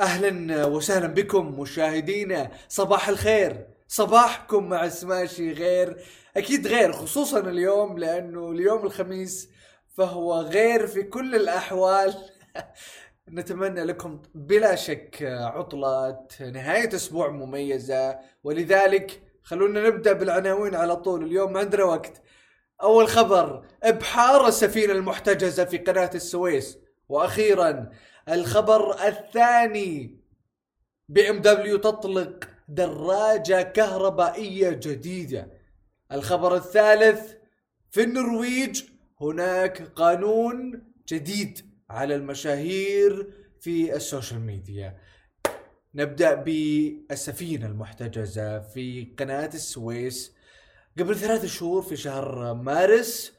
أهلا وسهلا بكم مشاهدينا صباح الخير. صباحكم مع سماشي غير. أكيد غير خصوصا اليوم لأنه اليوم الخميس فهو غير في كل الأحوال. نتمنى لكم بلا شك عطلة نهاية أسبوع مميزة. ولذلك خلونا نبدأ بالعناوين على طول. اليوم ما عندنا وقت. أول خبر إبحار السفينة المحتجزة في قناة السويس. وأخيرا الخبر الثاني. BMW تطلق دراجة كهربائية جديدة. الخبر الثالث في النرويج هناك قانون جديد على المشاهير في ال social media. نبدأ بالسفينة المحتجزة في قناة السويس. قبل ثلاث شهور في شهر مارس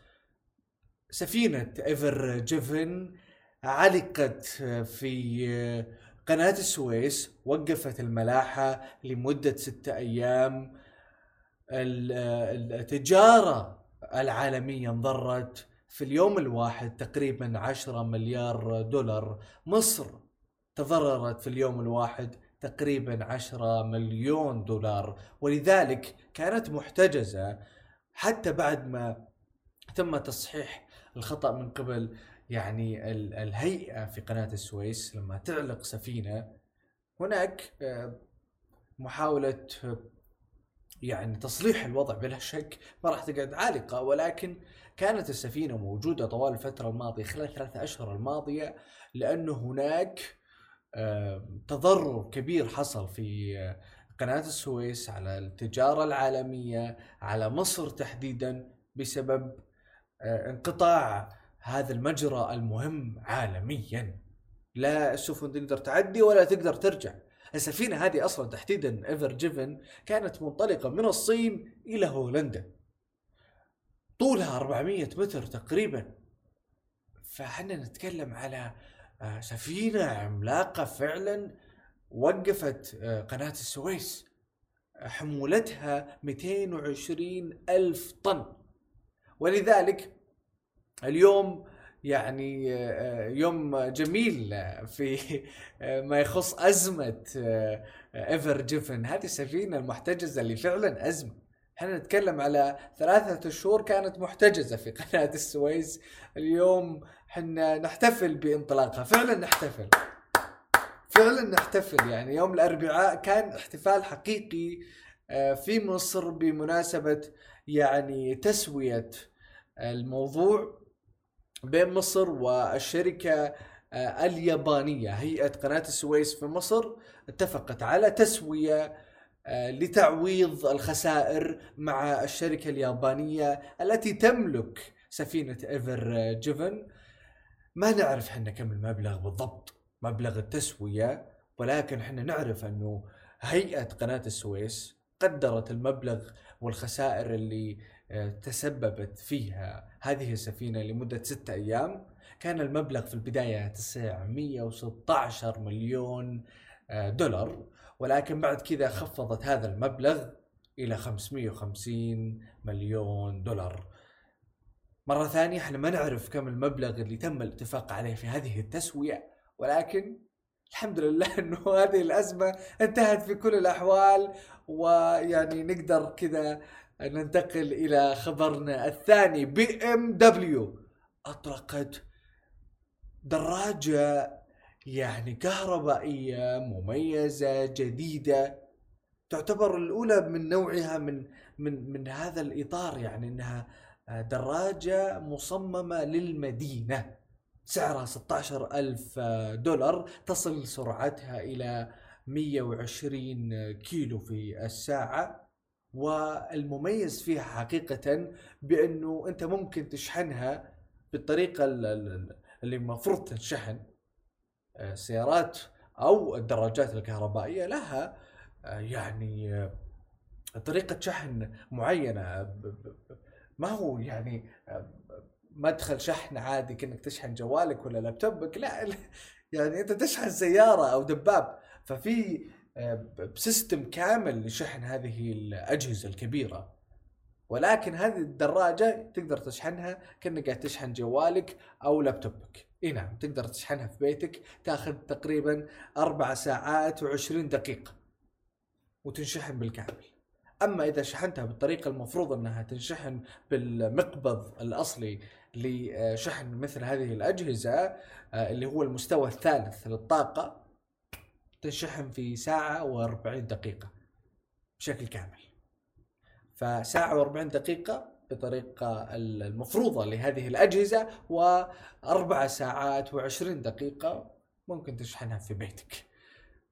سفينة إيفر جيفن علقت في قناة السويس وقفت الملاحة لمدة ستة أيام. التجارة العالمية انضرت في اليوم الواحد تقريبا عشرة مليار دولار. مصر تضررت في اليوم الواحد تقريبا عشرة مليون دولار. ولذلك كانت محتجزة حتى بعد ما تم تصحيح الخطأ من قبل يعني الهيئة في قناة السويس لما تعلق سفينة هناك آه، محاولة يعني تصليح الوضع بلا شك ما راح تقعد عالقة ولكن كانت السفينة موجودة طوال الفترة الماضية خلال الثلاثة أشهر الماضية لأنه هناك تضرر كبير حصل في آه، قناة السويس على التجارة العالمية على مصر تحديدا بسبب آه، انقطاع هذا المجرى المهم عالميا. لا السفن تقدر تعدي ولا تقدر ترجع. السفينة هذه أصلا تحديدا ايفر جيفن كانت منطلقة من الصين إلى هولندا. طولها 400 متر تقريبا. فحنا نتكلم على آه، سفينة عملاقة فعلا وقفت آه، قناة السويس. حمولتها 220 ألف طن. ولذلك اليوم يعني آه، يوم جميل في ما يخص أزمة ايفر جيفن هذه السفينة المحتجزة اللي فعلا أزمة. إحنا نتكلم على ثلاثة شهور كانت محتجزة في قناة السويس. اليوم إحنا نحتفل بانطلاقها. فعلا نحتفل. فعلا نحتفل. يعني يوم الأربعاء كان احتفال حقيقي آه، في مصر بمناسبة يعني تسوية الموضوع. بين مصر والشركة آه، اليابانية. هيئة قناة السويس في مصر اتفقت على تسوية آه، لتعويض الخسائر مع الشركة اليابانية التي تملك سفينة إيفر جيفن. ما نعرف إحنا كم المبلغ بالضبط مبلغ التسوية ولكن إحنا نعرف إنه هيئة قناة السويس قدرت المبلغ والخسائر اللي تسببت فيها هذه السفينة لمدة ستة أيام. كان المبلغ في البداية 916 مليون آه، دولار. ولكن بعد كذا خفضت هذا المبلغ إلى 550 مليون دولار. مرة ثانية إحنا ما نعرف كم المبلغ اللي تم الاتفاق عليه في هذه التسوية. ولكن الحمد لله إنه هذه الأزمة انتهت في كل الأحوال ويعني نقدر كذا ننتقل إلى خبرنا الثاني بي إم دبليو. اطلقت دراجة يعني كهربائية مميزة جديدة تعتبر الأولى من نوعها من من من هذا الإطار يعني إنها دراجة مصممة للمدينة. سعرها 16 ألف دولار. تصل سرعتها إلى 120 كيلو في الساعة. والمميز فيها حقيقة بأنه أنت ممكن تشحنها بالطريقة اللي المفروض تنشحن السيارات أو الدراجات الكهربائية لها آه، يعني آه، طريقة شحن معينة. ما هو يعني آه، مدخل شحن عادي كأنك تشحن جوالك ولا لابتوبك لا يعني أنت تشحن سيارة أو دباب. ففي بسيستم كامل لشحن هذه الأجهزة الكبيرة. ولكن هذه الدراجة تقدر تشحنها كأنك قاعد تشحن جوالك أو لابتوبك. إي نعم تقدر تشحنها في بيتك تاخذ تقريبا أربع ساعات وعشرين دقيقة وتنشحن بالكامل. أما إذا شحنتها بالطريقة المفروض أنها تنشحن بالمقبض الأصلي لشحن مثل هذه الأجهزة آه، اللي هو المستوى الثالث للطاقة تنشحن في ساعة و40 دقيقة بشكل كامل. فساعة و40 دقيقة بطريقة المفروضة لهذه الأجهزة وأربع ساعات وعشرين دقيقة ممكن تشحنها في بيتك.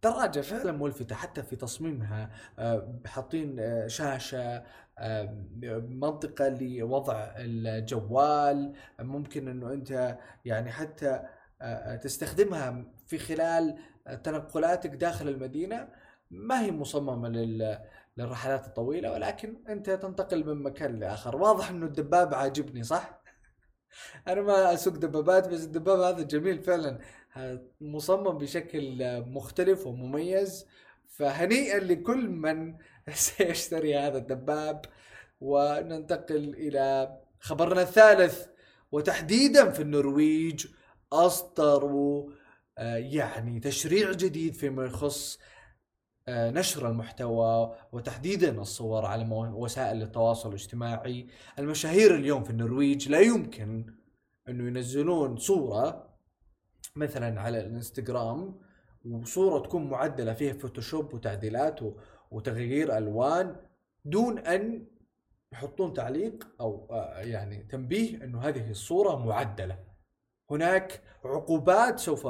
دراجة فعلا ملفتة حتى في تصميمها. آه، حاطين آه، شاشة آه، منطقة لوضع الجوال. ممكن إنه أنت يعني حتى تستخدمها في خلال تنقلاتك داخل المدينة ما هي مصممة لل للرحلات الطويلة ولكن أنت تنتقل من مكان لآخر. واضح إنه الدباب عاجبني صح؟ أنا ما أسوق دبابات بس الدباب هذا جميل فعلا. مصمم بشكل مختلف ومميز. فهنيئا لكل من سيشتري هذا الدباب وننتقل إلى خبرنا الثالث. وتحديدا في النرويج اصدروا يعني تشريع جديد فيما يخص آه، نشر المحتوى وتحديدا الصور على وسائل التواصل الاجتماعي. المشاهير اليوم في النرويج لا يمكن إنه ينزلون صورة مثلا على الإنستغرام وصورة تكون معدلة فيها فوتوشوب وتعديلات وتغيير ألوان دون أن يحطون تعليق أو آه، يعني تنبيه إنه هذه الصورة معدلة. هناك عقوبات سوف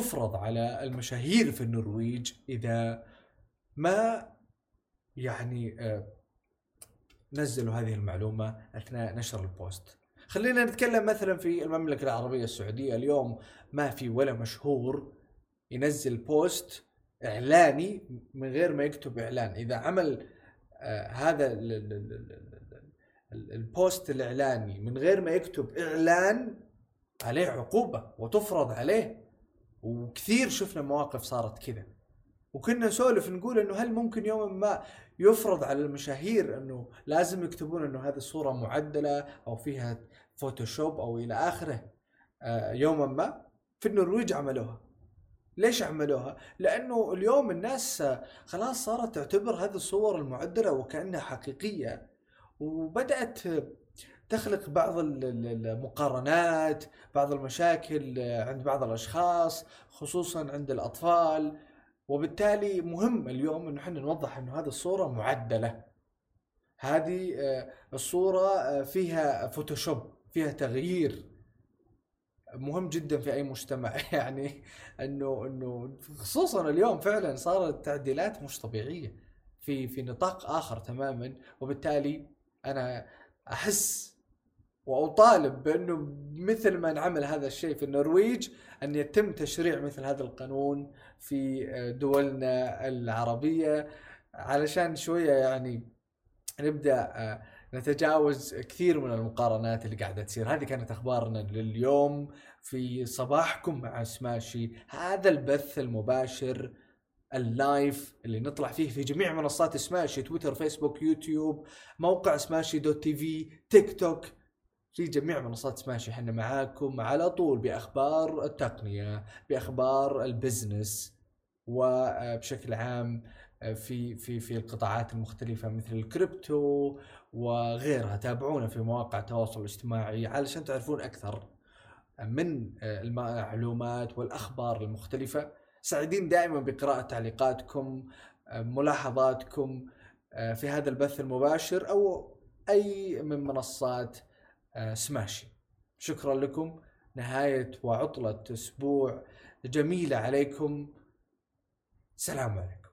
تفرض على المشاهير في النرويج إذا ما يعني آه، نزلوا هذه المعلومة أثناء نشر ال post. خلينا نتكلم مثلا في المملكة العربية السعودية. اليوم ما في ولا مشهور ينزل post إعلاني من غير ما يكتب إعلان. إذا عمل آه هذا ال post الإعلاني من غير ما يكتب إعلان عليه عقوبة وتفرض عليه. وكثير شفنا مواقف صارت كذا. وكنا نسولف نقول إنه هل ممكن يوما ما يفرض على المشاهير إنه لازم يكتبون إنه هذه الصورة معدلة أو فيها فوتوشوب أو إلى آخره. آه، يوما ما. في النرويج عملوها. ليش عملوها؟ لأنه اليوم الناس خلاص صارت تعتبر هذه الصور المعدلة وكأنها حقيقية. وبدأت تخلق بعض المقارنات بعض المشاكل عند بعض الأشخاص خصوصا عند الأطفال. وبالتالي مهم اليوم إنه إحنا نوضح إنه هذه الصورة معدلة. هذه آه، الصورة آه، فيها فوتوشوب فيها تغيير. مهم جدا في أي مجتمع. يعني إنه إنه خصوصا اليوم فعلا صارت التعديلات مش طبيعية في في نطاق آخر تماما. وبالتالي أنا أحس وأطالب بأنه مثل ما انعمل هذا الشيء في النرويج أن يتم تشريع مثل هذا القانون في دولنا العربية. علشان شوية يعني نبدأ آه، نتجاوز كثير من المقارنات اللي قاعدة تصير. هذه كانت أخبارنا لليوم في صباحكم مع سماشي. هذا البث المباشر ال live اللي نطلع فيه في جميع منصات سماشي تويتر فيسبوك يوتيوب موقع سماشي dot TV تيك توك. في جميع منصات سماشي إحنا معاكم على طول بأخبار التقنية بأخبار ال business وبشكل عام في في في القطاعات المختلفة مثل الكريبتو وغيرها. تابعونا في مواقع التواصل الاجتماعي علشان تعرفون أكثر من المعلومات والأخبار المختلفة. سعيدين دائما بقراءة تعليقاتكم ملاحظاتكم في هذا البث المباشر أو أي من منصات آه، سماشي. شكرا لكم. نهاية وعطلة أسبوع جميلة عليكم. سلام عليكم.